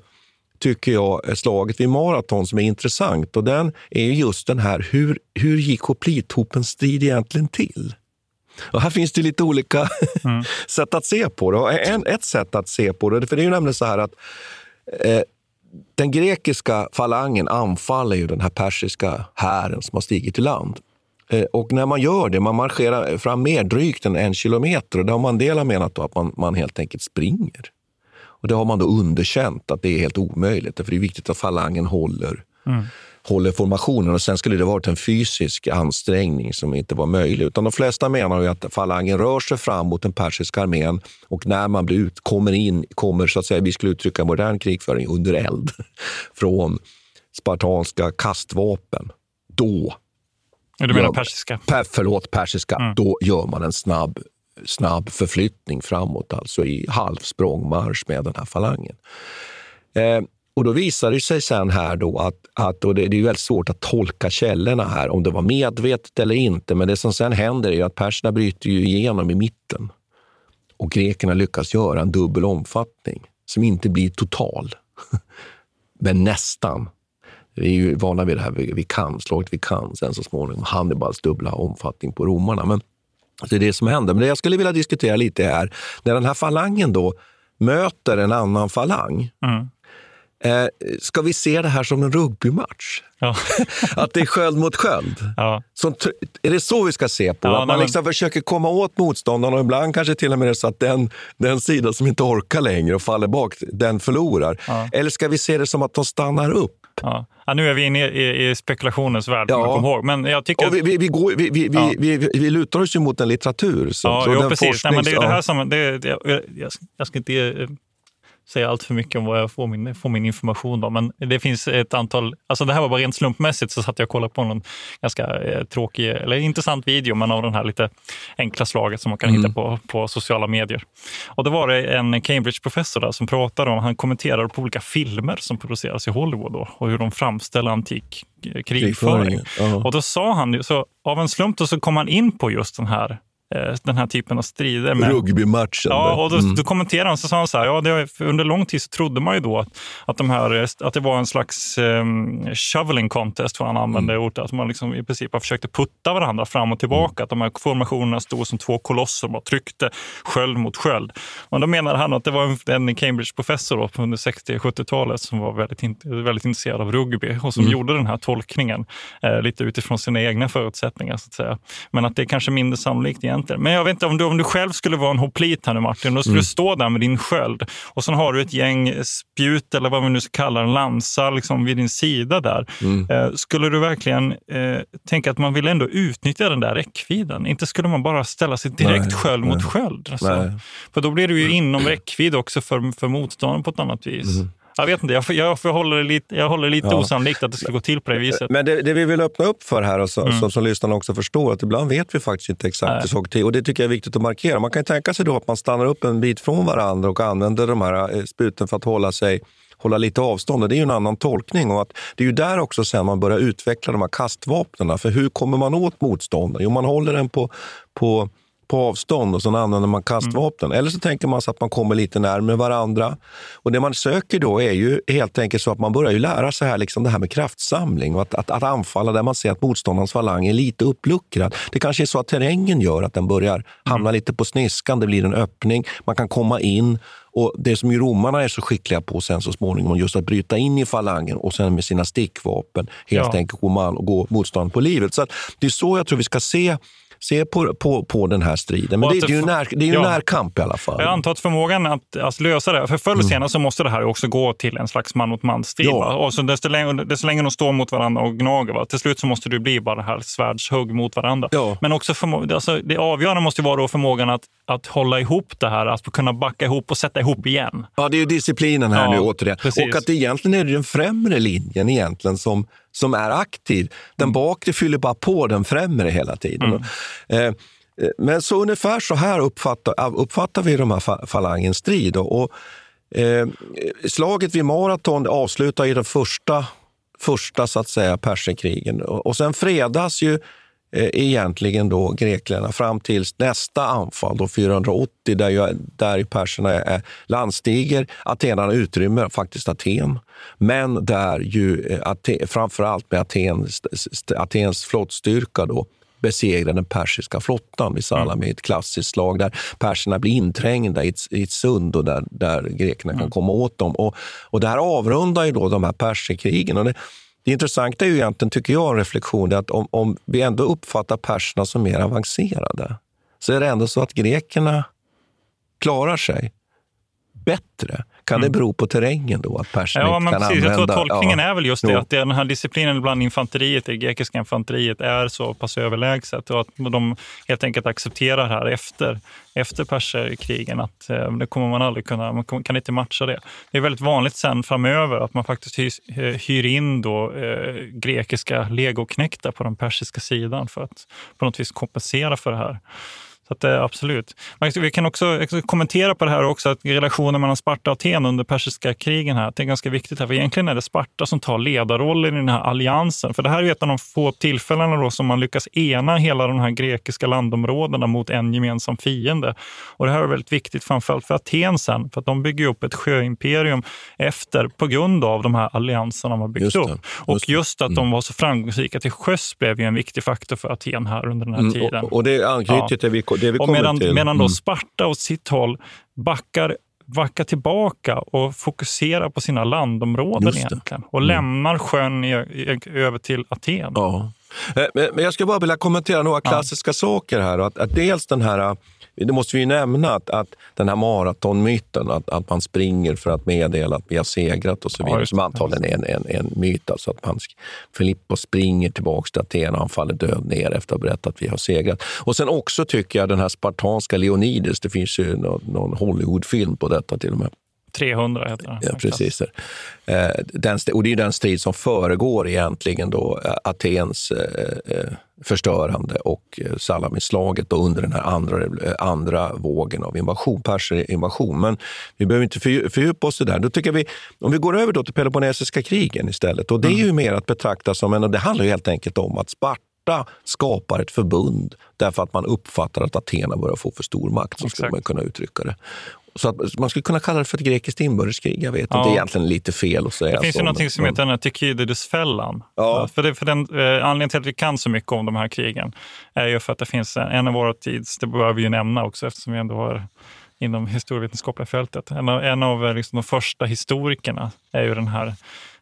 tycker jag, slaget vid maraton som är intressant. Och den är ju just den här, hur, hur gick hoplithopens strid egentligen till? Och här finns det lite olika [LAUGHS] sätt att se på det. Och en, ett sätt att se på det, för det är ju nämligen så här att eh, den grekiska falangen anfaller ju den här persiska hären som har stigit till land. Eh, och när man gör det, man marscherar fram mer drygt än en kilometer. Och det har Mandela menat då att man, man helt enkelt springer. Och det har man då underkänt att det är helt omöjligt. För det är viktigt att falangen håller, mm. Håller formationen. Och sen skulle det varit en fysisk ansträngning som inte var möjlig. Utan de flesta menar ju att falangen rör sig fram mot den persiska armén och när man blir ut, kommer in, kommer så att säga, vi skulle uttrycka modern krigföring under eld [LAUGHS] från spartanska kastvapen. Då du menar persiska? Per, förlåt, persiska. Mm. Då gör man en snabb, snabb förflyttning framåt, alltså i halvsprångmarsch med den här falangen. Eh, och då visar det sig sen här då att, att och det, det är väldigt svårt att tolka källorna här, om det var medvetet eller inte. Men det som sen händer är att perserna bryter ju igenom i mitten och grekerna lyckas göra en dubbel omfattning som inte blir total, [LAUGHS] men nästan. Vi är ju vana vid det här vi kan, slaget vi kan, sen så småningom Hannibals dubbla omfattning på romarna. Men det är det som händer. Men det jag skulle vilja diskutera lite är när den här falangen då möter en annan falang. Mm. Eh, ska vi se det här som en rugbymatch? Ja. [LAUGHS] att det är sköld mot sköld? Ja. Som, är det så vi ska se på? Ja, att man liksom men... försöker komma åt motståndaren och ibland kanske till och med är så att den, den sida som inte orkar längre och faller bak, den förlorar. Eller ska vi se det som att de stannar upp? Ja. Ja, nu är vi inne i, i spekulationens värld, ja. kom ihåg. Men jag tycker... vi, vi, vi, går, vi, vi, ja. vi, vi, vi lutar oss ju mot en litteratur. Så, ja, så jo, precis. Nej, men det är det här som... Det, det, jag, jag ska inte säga allt för mycket om var jag får min, får min information. Då. Men det finns ett antal, alltså det här var bara rent slumpmässigt så satt jag och kollade på någon ganska eh, tråkig, eller intressant video, men av den här lite enkla slaget som man kan mm. hitta på, på sociala medier. Och då var det en Cambridge-professor där som pratade om, han kommenterade på olika filmer som produceras i Hollywood då, och hur de framställer antik eh, krigföring. Uh-huh. Och då sa han, så av en slump då så kom han in på just den här den här typen av strider. Med, Rugbymatchen. Ja, och då, mm. då kommenterade han så sa han så här, ja, det, under lång tid så trodde man ju då att, att, de här, att det var en slags um, shoveling contest, vad han använde mm. ordet, att man liksom i princip försökte putta varandra fram och tillbaka, mm. att de här formationerna stod som två kolosser och tryckte sköld mot sköld. Och då menade han att det var en, en Cambridge-professor under 60-70-talet som var väldigt, väldigt intresserad av rugby och som mm. gjorde den här tolkningen eh, lite utifrån sina egna förutsättningar. Så att säga. Men att det är kanske mindre sannolikt igen egentligen. Men jag vet inte, om du, om du själv skulle vara en hoplit här nu Martin, då skulle mm. du stå där med din sköld och sen har du ett gäng spjut eller vad vi nu ska kalla det, lansar liksom vid din sida där. Mm. Eh, skulle du verkligen eh, tänka att man vill ändå utnyttja den där räckvidden? Inte skulle man bara ställa sig direkt nej, sköld nej. mot sköld. Alltså. För då blir du ju inom räckvidd också för, för motståndaren på ett annat vis. Mm. Jag vet inte, jag, jag, jag håller lite, jag håller lite ja. osannolikt att det ska gå till på det viset. Men det, det vi vill öppna upp för här, och så, mm. som, som lyssnarna också förstår, att ibland vet vi faktiskt inte exakt hur saker till. Och det tycker jag är viktigt att markera. Man kan tänka sig då att man stannar upp en bit från varandra och använder de här eh, sputen för att hålla sig hålla lite avstånd. Det är ju en annan tolkning. Och att det är ju där också sen man börjar utveckla de här kastvapnen. För hur kommer man åt motståndaren? Jo, man håller den på, på på avstånd och sen använder man kastvapen. Mm. Eller så tänker man sig att man kommer lite närmare varandra. Och Det man söker då är ju helt enkelt så att man börjar ju lära sig här, liksom det här med kraftsamling och att, att, att anfalla där man ser att motståndarens falang är lite uppluckrad. Det kanske är så att terrängen gör att den börjar hamna mm. lite på sniskan, det blir en öppning, man kan komma in och Det som ju romarna är så skickliga på sen så småningom, just att bryta in i falangen och sen med sina stickvapen helt ja. enkelt gå, man, och gå motstånd på livet. Så Det är så jag tror vi ska se se på, på, på den här striden. Men det, det, är ju, när, det är ju ja. närkamp i alla fall. Jag antar att förmågan att, att lösa det, för förr eller mm. senare så måste det här också gå till en slags man mot man-strid. Ja. Och så desto, längre, desto längre de står mot varandra och gnager, va? till slut så måste det bli bara det här svärdshugg mot varandra. Ja. Men också förmå- alltså, det avgörande måste vara då förmågan att, att hålla ihop det här, att kunna backa ihop och sätta ihop igen. Ja, det är ju disciplinen här nu återigen. Precis. Och att egentligen är det den främre linjen egentligen som som är aktiv. Den mm. bakre fyller bara på den främre hela tiden. Mm. Eh, eh, men så ungefär så här uppfattar, uppfattar vi de här falangens strid. Och, eh, slaget vid Maraton avslutar i den första, första så att säga, perserkrigen. Och, och sen fredas ju egentligen då grekerna fram till nästa anfall, då 480, där, ju, där perserna är landstiger. Atenarna utrymmer faktiskt Aten, men där ju eh, Aten, framförallt med Atens, Atens flottstyrka då, besegra den persiska flottan vid Salami, mm. ett klassiskt slag där perserna blir inträngda i ett, i ett sund och där, där grekerna mm. kan komma åt dem. Och, och det här avrundar ju då de här perserkrigen. Och det, det intressanta är ju egentligen, tycker jag, en reflektion, att om, om vi ändå uppfattar perserna som mer avancerade, så är det ändå så att grekerna klarar sig bättre. Kan mm. det bero på terrängen då? Att perserna ja, men kan precis. Använda, jag tror att tolkningen ja. är väl just det, jo. att den här disciplinen bland infanteriet, det grekiska infanteriet, är så pass överlägset och att de helt enkelt accepterar här efter, efter perserkrigen att eh, det kommer man aldrig kunna, man kan inte matcha det. Det är väldigt vanligt sen framöver att man faktiskt hyr, eh, hyr in då, eh, grekiska legoknektar på den persiska sidan för att på något vis kompensera för det här. Så att, eh, absolut. Vi kan också kommentera på det här också, att relationen mellan Sparta och Aten under persiska krigen här, det är ganska viktigt. här, för Egentligen är det Sparta som tar ledarrollen i den här alliansen. För det här är ett av de få tillfällena då som man lyckas ena hela de här grekiska landområdena mot en gemensam fiende. Och det här är väldigt viktigt, framförallt för Aten sen, för att de bygger upp ett sjöimperium efter, på grund av de här allianserna man byggt just upp. Just och just att de mm. var så framgångsrika till sjöss blev ju en viktig faktor för Aten här under den här mm, tiden. Och, och det anknyter ja. till det vi och medan, till. medan då mm. Sparta åt sitt håll backar backa tillbaka och fokusera på sina landområden egentligen och mm. lämnar sjön i, i, över till Aten. Ja. Eh, men jag skulle bara vilja kommentera några klassiska ja. saker här. Att, att dels den här det måste vi ju nämna att, att den här maratonmyten, att, att man springer för att meddela att vi har segrat och så vidare, ja, som antagligen är en, en, en myt. Alltså att man, Filippo springer tillbaka till Aten och han faller död ner efter att ha berättat att vi har segrat. Och sen också tycker jag den här spartanska Leonidas, det finns ju någon, någon Hollywoodfilm på detta till och med. 300 heter den. Ja, precis. Eh, den, och det är den strid som föregår egentligen då eh, Atens eh, förstörande och Salamislaget under den här andra, andra vågen av invasion, persinvasion. Men vi behöver inte fördjupa oss i det där. Då tycker vi, om vi går över då till Peloponnesiska krigen istället. Och det är ju mm. mer att betrakta som en... Det handlar ju helt enkelt om att Sparta skapar ett förbund därför att man uppfattar att Athena börjar få för stor makt, så skulle man kunna uttrycka det. Så att man skulle kunna kalla det för ett grekiskt inbördeskrig. Jag vet ja. inte, egentligen lite fel att säga Det finns så, ju något som heter den Tykidides-fällan. Ja. För, det, för den, eh, anledningen till att vi kan så mycket om de här krigen är ju för att det finns en, en av våra tids, det behöver vi ju nämna också eftersom vi ändå har inom historievetenskapliga fältet. En av, en av liksom, de första historikerna är ju den här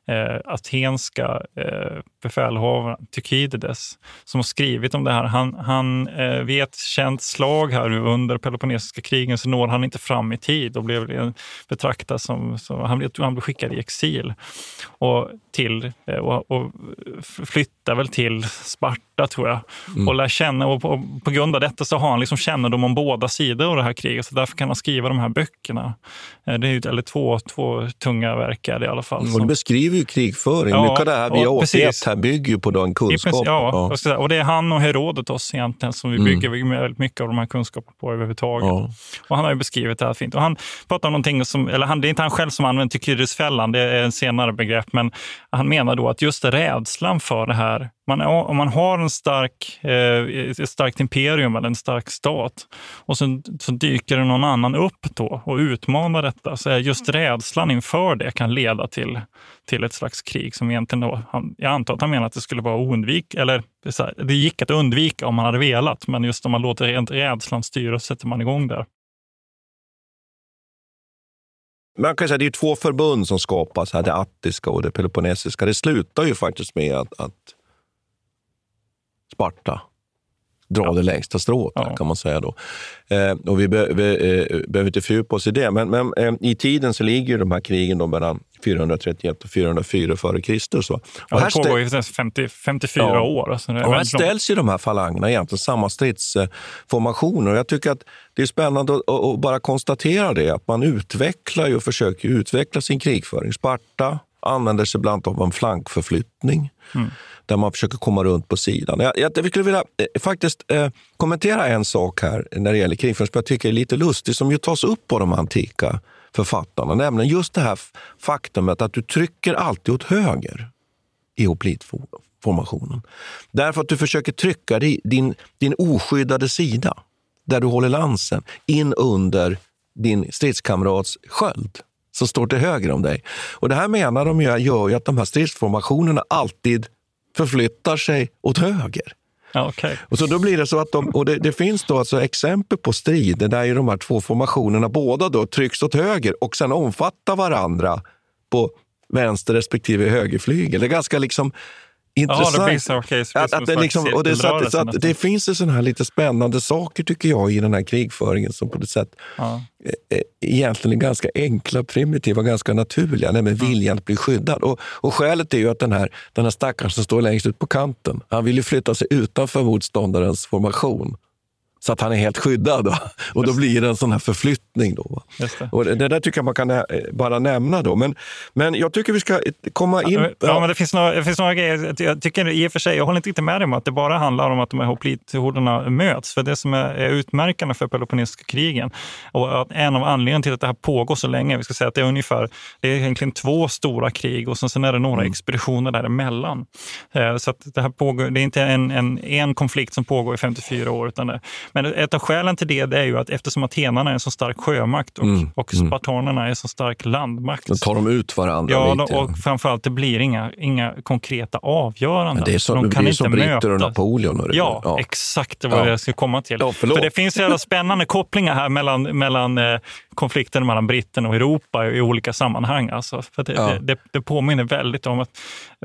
eh, atenska eh, befälhavaren Tykidides som har skrivit om det här. Han, han eh, vid ett känt slag här under Peloponnesiska krigen så når han inte fram i tid och blev betraktad som, som han, blev, han blev skickad i exil och, till, eh, och, och flyttar väl till Sparta tror jag mm. och lär känna och på, på, grund av detta så har han liksom kännedom om båda sidor av det här kriget så därför kan han skriva de här böckerna. Eh, det är ju, eller två, två tunga verk är det i alla fall. Och det beskriver ju krigföring. Ja, Mycket av det här vi har återgett här bygger ju på den kunskapen. Ja, ja. och det är han och Herodotos egentligen som vi mm. bygger väldigt mycket av de här kunskaperna på överhuvudtaget. Ja. Och han har ju beskrivit det här fint. Och han pratar om någonting som, eller han, det är inte han själv som använder Tykyrisfällan, det är en senare begrepp, men han menar då att just rädslan för det här man, om man har en stark, eh, ett starkt imperium eller en stark stat och så, så dyker det någon annan upp då och utmanar detta, så är just rädslan inför det kan leda till, till ett slags krig som egentligen då, han, jag antar att han menar att det skulle vara oundvik, eller det, här, det gick att undvika om man hade velat, men just om man låter rädslan styra så sätter man igång där. Man kan säga att det är två förbund som skapas, här, det attiska och det peloponnesiska. Det slutar ju faktiskt med att, att Sparta dra ja. det längsta strået, ja. kan man säga. då. Eh, och vi, be, vi eh, behöver inte fördjupa oss i det, men, men eh, i tiden så ligger de här krigen då mellan 431 och 404 före Kristus. Va? Ja, det pågår i 50, 54 ja. år. Alltså och här ställs ju de här falangerna egentligen samma stridsformationer. Jag tycker att det är spännande att, att bara konstatera det, att man utvecklar och försöker utveckla sin krigföring. Sparta använder sig bland annat av en flankförflyttning. Mm där man försöker komma runt på sidan. Jag, jag skulle vilja eh, faktiskt eh, kommentera en sak här när det gäller krigföring som jag tycker är lite lustig, som ju tas upp av de antika författarna, nämligen just det här faktumet att du trycker alltid åt höger i hoplitformationen. Därför att du försöker trycka din, din oskyddade sida, där du håller lansen, in under din stridskamrats sköld som står till höger om dig. Och Det här menar de gör ju att de här stridsformationerna alltid förflyttar sig åt höger. Okay. Och så då blir det så att de, och det, det, finns då alltså exempel på strider där ju de här två formationerna båda då trycks åt höger och sen omfattar varandra på vänster respektive högerflygel. Det är ganska liksom intressant. Det finns, okay, att, att det, liksom, och det, så att, så att det finns ju sådana här lite spännande saker tycker jag i den här krigföringen som på det sätt ja. Eh, eh, egentligen är ganska enkla, primitiva, ganska naturliga, nämligen mm. viljan att bli skyddad. Och, och skälet är ju att den här, den här stackaren som står längst ut på kanten, han vill ju flytta sig utanför motståndarens formation så att han är helt skyddad. Då. Och då blir det en sån här förflyttning. Då. Det. Och det, där tycker jag man kan eh, bara nämna. Då. Men, men jag tycker vi ska komma in... Ja, ja. men det finns, några, det finns några grejer. Jag tycker i och för sig, jag håller inte riktigt med dig om att det bara handlar om att de här hoplithorderna möts. För det som är, är utmärkande för Peloponnesiska krigen och att en av anledningarna till att det här pågår så länge, vi ska säga att det är ungefär, det är egentligen två stora krig och sen, sen är det några mm. expeditioner däremellan. Eh, så att det här pågår, det är inte en, en, en konflikt som pågår i 54 år, utan det, men ett av skälen till det, det är ju att eftersom atenarna är en så stark sjömakt och, mm, och mm. spartanerna är en så stark landmakt. Då tar de ut varandra ja, lite. Ja, och framförallt det blir inga, inga konkreta avgöranden. Men det är så, de kan det är som britter och Napoleon. Och ja, ja, exakt det var ja. jag skulle komma till. Ja, För det finns jävla spännande kopplingar här mellan, mellan eh, konflikten mellan britterna och Europa i, olika sammanhang. Alltså, för det, ja. det, det, det, påminner väldigt om att,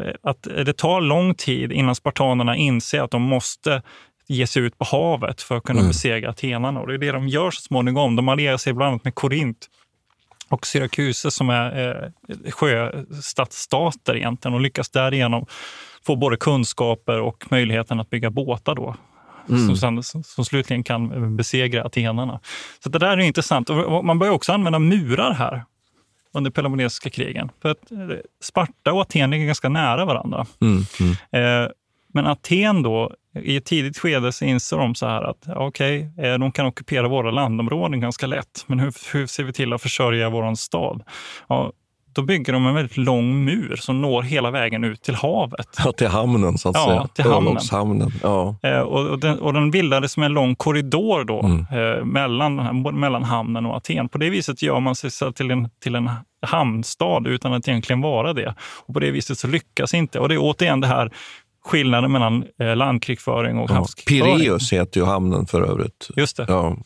eh, att det tar lång tid innan spartanerna inser att de måste ge sig ut på havet för att kunna mm. besegra atenarna. Och det är det de gör så småningom. De allierar sig bland annat med Korint och Syracuse som är eh, sjöstadsstater egentligen och lyckas därigenom få både kunskaper och möjligheten att bygga båtar då. Mm. Som, som, som, slutligen kan besegra atenarna. Så det där är intressant. Och man börjar också använda murar här under Peloponnesiska krigen. För att eh, Sparta och Aten ligger ganska nära varandra. Mm. Mm. Eh, men Aten då, i ett tidigt skede så inser de så här att okej, okay, eh, de kan ockupera våra landområden ganska lätt, men hur, hur ser vi till att försörja vår stad? Ja, då bygger de en väldigt lång mur som når hela vägen ut till havet. Ja, till hamnen så att ja, säga. Till hamnen. Ja. Eh, och, och, den, och den bildades som en lång korridor då, mm. eh, mellan, mellan hamnen och Aten. På det viset gör man sig till en, till en hamnstad utan att egentligen vara det. Och På det viset så lyckas inte. Och det är återigen det här skillnaden mellan eh, landkrigföring och ja, havskrigföring. Pireus heter ju hamnen för övrigt. Just det. Ja.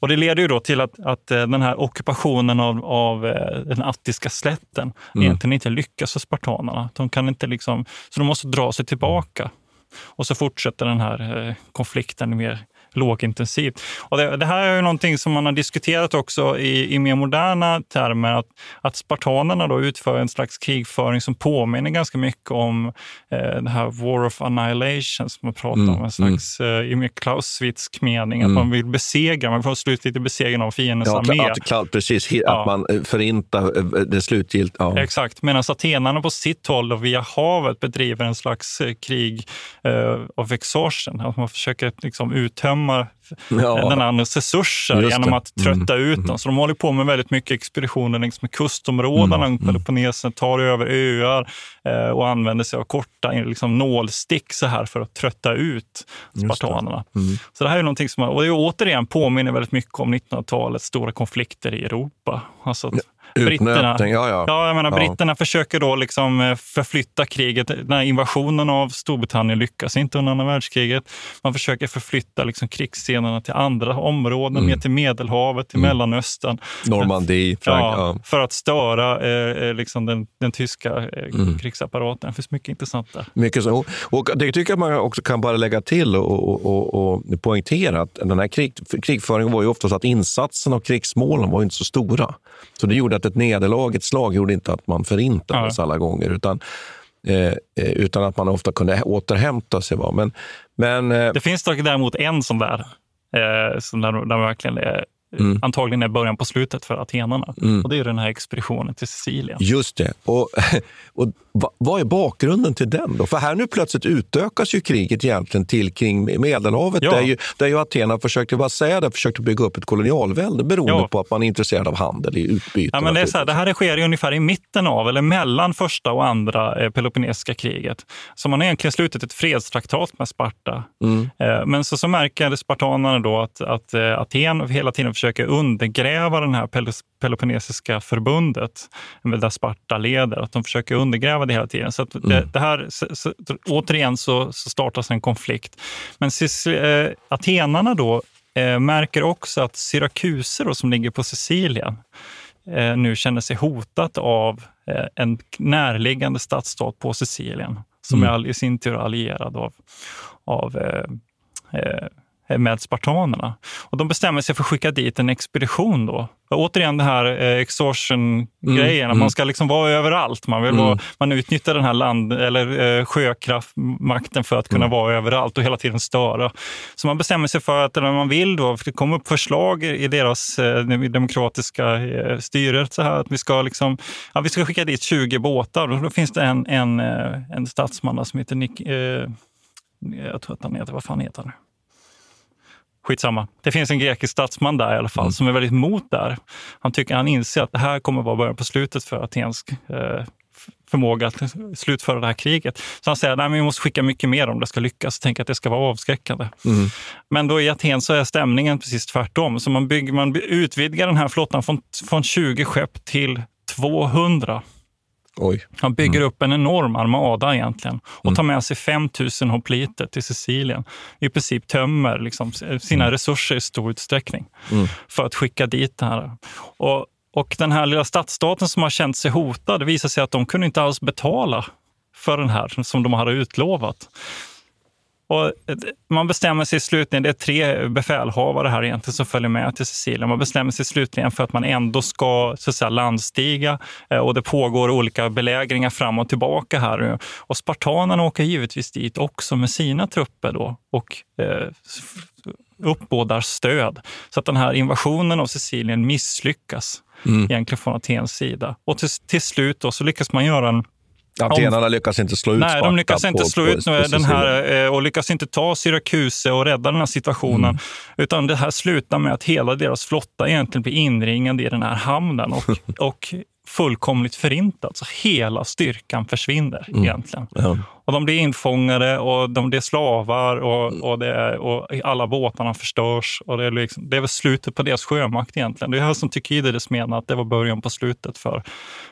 Och det leder ju då till att, att eh, den här ockupationen av, av eh, den attiska slätten mm. egentligen inte lyckas för spartanerna. De kan inte liksom, så de måste dra sig tillbaka. Och så fortsätter den här konflikten mer lågintensivt. Och det, det, här är ju någonting som man har diskuterat också i, i mer moderna termer, att, att spartanerna då utför en slags krigföring som påminner ganska mycket om eh, det här War of Annihilation som man pratar mm, om, en slags mm. eh, i mer Clausewitsk mening, mm. att man vill besegra, man får slutgiltigt besegring av fiendens ja, armé. Att, precis, ja. att man eh, förintar eh, det slutgiltigt. Ja. Exakt, medan atenarna på sitt håll och via havet bedriver en slags eh, krig eh, of exhaustion, att man försöker liksom uttömma bedöma ja. den andres resurser genom att trötta mm. ut dem. Mm. Så de håller på med väldigt mycket expeditioner längs med kustområdena mm. Peloponnesen, tar över öar eh, och använder sig av korta liksom, nålstick så här för att trötta ut spartanerna. Det. Mm. Så det här är någonting som, och det återigen påminner väldigt mycket om 1900-talets stora konflikter i Europa. Alltså, britterna, ja, ja. Ja, jag menar, ja. britterna försöker då liksom eh, förflytta kriget. Den här invasionen av Storbritannien lyckas inte under andra världskriget. Man försöker förflytta liksom krigsscenerna till andra områden, mm. ner till Medelhavet, till mm. Mellanöstern. Normandie, Frank, ja, För att störa eh, eh, liksom den, den tyska eh, mm. krigsapparaten. Det finns mycket intressant där. Mycket så. Och det tycker jag man också kan bara lägga till och, och, och, och poängtera att den här krig, krigföringen var ju ofta så att insatsen av krigsmålen var inte så stora. Så det gjorde att ett nederlag, ett slag, gjorde inte att man förintades ja. alla gånger. Utan, eh, eh, utan att man ofta kunde återhämta sig. Men, men, eh, det finns dock däremot en sån där, eh, som där, där verkligen är Mm. Antagligen är början på slutet för atenarna. Mm. Och det är den här expeditionen till Sicilien. Just det. Och, [LAUGHS] och vad är bakgrunden till den? då? För här nu plötsligt utökas ju kriget egentligen till kring Medelhavet. Ja. Där, ju, där ju Athena försökte, vad säger det, försökte bygga upp ett kolonialvälde beroende ja. på att man är intresserad av handel i utbyte. Ja, men det, är så här, det här sker ungefär i mitten av, eller mellan första och andra eh, Peloponnesiska kriget. Så man har egentligen slutit ett fredstraktat med Sparta. Mm. Eh, men så, så märker spartanerna då att, att eh, Aten hela tiden försöker undergräva den här Peloponnesiska förbundet, där Sparta leder, att de försöker undergräva det hela tiden. Så det, mm. det, här, så, så, återigen så, så, startas en konflikt. Men eh, atenarna då eh, märker också att Syrakuser då, som ligger på Sicilien eh, nu känner sig hotat av eh, en närliggande stadsstat på Sicilien som mm. är i sin tur allierad av, av eh, eh med spartanerna. Och de bestämmer sig för att skicka dit en expedition. Då. Och återigen den här eh, extortion-grejen, mm, att man ska liksom vara överallt. Man, vill mm. vara, man utnyttjar den här land, eller, eh, sjökraftmakten för att kunna mm. vara överallt och hela tiden störa. Så man bestämmer sig för att, eller man vill då, för det kommer upp förslag i deras eh, demokratiska eh, styret, så här, att vi ska, liksom, ja, vi ska skicka dit 20 båtar. Och då finns det en, en, eh, en statsman som heter Nick, eh, jag tror att han heter, vad fan heter han? Skitsamma. Det finns en grekisk statsman där i alla fall mm. som är väldigt emot där. Han tycker han inser att det här kommer vara början på slutet för atensk eh, förmåga att slutföra det här kriget. Så han säger att vi måste skicka mycket mer om det ska lyckas. Tänk att det ska vara avskräckande. Mm. Men då i Aten så är stämningen precis tvärtom. Så man, bygger, man utvidgar den här flottan från, från 20 skepp till 200. Oj. Han bygger mm. upp en enorm armada egentligen och mm. tar med sig 5 000 hopliter till Sicilien. I princip tömmer liksom sina mm. resurser i stor utsträckning mm. för att skicka dit det här. Och, och den här lilla stadsstaten som har känt sig hotad, det visar sig att de kunde inte alls betala för den här som de hade utlovat. Och man bestämmer sig slutligen, det är tre befälhavare här egentligen som följer med till Sicilien. Man bestämmer sig slutligen för att man ändå ska så säga, landstiga eh, och det pågår olika belägringar fram och tillbaka här. Och spartanerna åker givetvis dit också med sina trupper då och eh, uppbådar stöd. Så att den här invasionen av Sicilien misslyckas mm. egentligen från Atens sida. Och till, till slut då så lyckas man göra en Atenarna lyckas inte slå ut Nej, de lyckas inte på, slå på, ut på den här eh, och lyckas inte ta Syrakuse och rädda den här situationen. Mm. Utan det här slutar med att hela deras flotta egentligen blir inringad i den här hamnen och, [LAUGHS] och fullkomligt förintad. Så hela styrkan försvinner mm. egentligen. Ja. Och de blir infångade och de blir slavar och, mm. och, det, och alla båtarna förstörs. Och det, är liksom, det är väl slutet på deras sjömakt egentligen. Det är här som Tykidides menar att det var början på slutet för,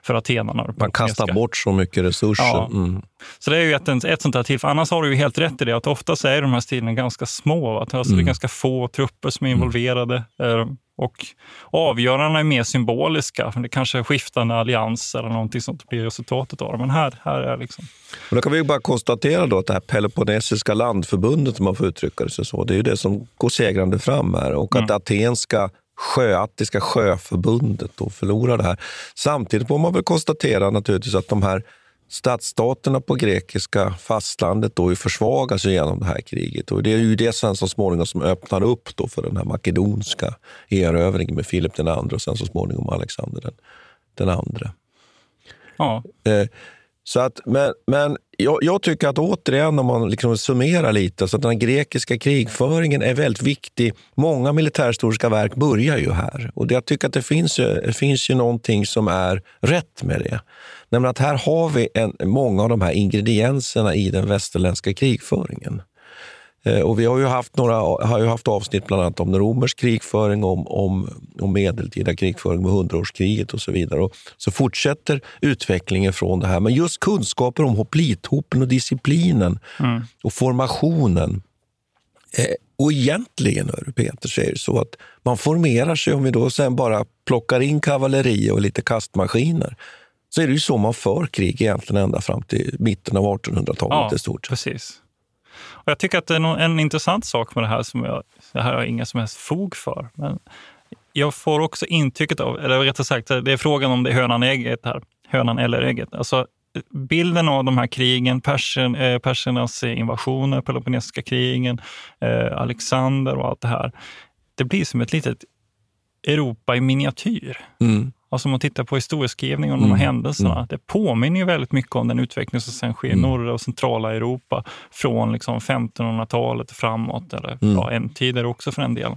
för atenarna. Man kastar bort så mycket resurser. Ja. Mm. Så det är ju ett, ett sånt här tillfälle. Annars har du ju helt rätt i det att ofta är de här striderna ganska små. Alltså mm. Det är mm. ganska få trupper som är mm. involverade. Mm. Och avgörarna är mer symboliska. Det kanske är skiftande allianser eller någonting sånt blir resultatet av det. Men här, här är liksom... Men då kan vi bara konstatera då att det här Peloponnesiska landförbundet, om man får uttrycka det så, det är ju det som går segrande fram här. Och att mm. atenska sjöattiska sjöförbundet då förlorar det här. Samtidigt får man väl konstatera naturligtvis att de här Stadsstaterna på grekiska fastlandet då försvagas genom det här kriget. Och det är ju det sen så småningom som öppnar upp då för den här makedonska erövringen med Filip den andra och sen så småningom Alexander den, den andra. Ja. Eh, så att, men men jag, jag, tycker att återigen, om man liksom summerar lite, så att den grekiska krigföringen är väldigt viktig. Många militärhistoriska verk börjar ju här. Och det, jag tycker att det finns det finns ju någonting som är rätt med det. Nämligen att här har vi en, många av de här ingredienserna i den västerländska krigföringen. Eh, och vi har ju haft, några, har ju haft avsnitt bland annat om romersk krigföring, om, om, om medeltida krigföring med hundraårskriget och så vidare. Och så fortsätter utvecklingen från det här. Men just kunskaper om hoplithopen och disciplinen mm. och formationen. Eh, och egentligen, hör Peter, så är det så att man formerar sig, om vi då sen bara plockar in kavalleri och lite kastmaskiner, så är det ju så man för krig egentligen ända fram till mitten av 1800-talet ja, i stort. Precis. Och jag tycker att det är en intressant sak med det här som jag, det här har jag inga som helst fog för. Men jag får också intrycket av, eller rättare sagt, det är frågan om det är hönan, ägget här. hönan eller ägget. Alltså, bilden av de här krigen, Persien, eh, persernas invasioner, Peloponnesiska krigen, eh, Alexander och allt det här. Det blir som ett litet Europa i miniatyr. Mm. Alltså om man tittar på historieskrivning om mm. de här mm. händelserna. Mm. Det påminner ju väldigt mycket om den utveckling som sen sker i mm. norra och centrala Europa från liksom 1500-talet framåt, eller mm. ja, en tidigare också för den delen.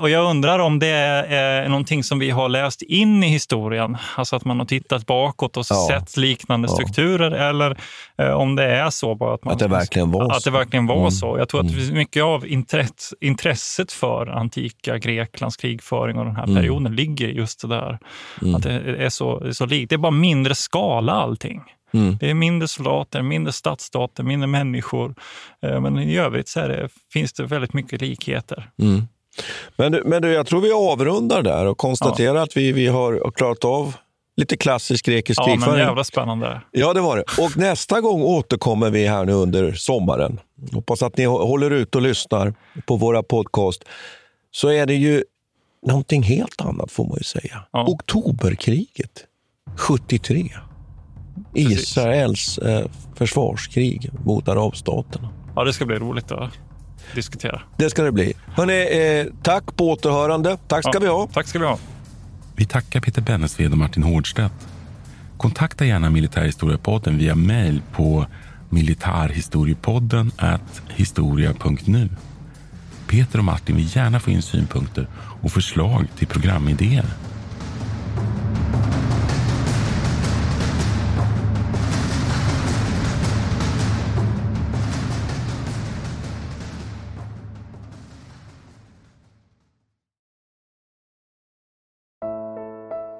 Och, jag undrar om det är, någonting som vi har läst in i historien. Alltså att man har tittat bakåt och Ja. sett liknande Ja. strukturer. Eller eh, om det är så bara att man... Att det verkligen var Att så. det verkligen var Mm. så. Jag tror att Mm. mycket av intress, intresset för antika Greklands krigföring och den här Mm. perioden ligger i just där. Mm. Att det är så, så likt. Det är bara mindre skala allting. Mm. Det är mindre soldater, mindre stadsstater, mindre människor. Eh, Men i övrigt så det, finns det väldigt mycket likheter. Mm. Men, men du, jag tror vi avrundar där och konstaterar att vi, vi har klarat av lite klassisk grekisk Ja, men krigföring. jävla spännande. Ja, det var det. Och nästa gång återkommer vi här nu under sommaren. Hoppas att ni hå- håller ut och lyssnar på våra podcast. Så är det ju någonting helt annat får man ju säga. Ja. Oktoberkriget 73. Israels eh, försvarskrig mot arabstaterna. Ja, det ska bli roligt att diskutera. Det ska det bli. Hörrni, eh, tack på återhörande. Tack ska Ja, vi ha. Tack ska vi ha. Vi tackar Peter Bennesved och Martin Hårdstedt. Kontakta gärna Militärhistoriepodden via mejl på militarhistoriepodden historia.nu. Peter och Martin vill gärna få in synpunkter och förslag till programidéer.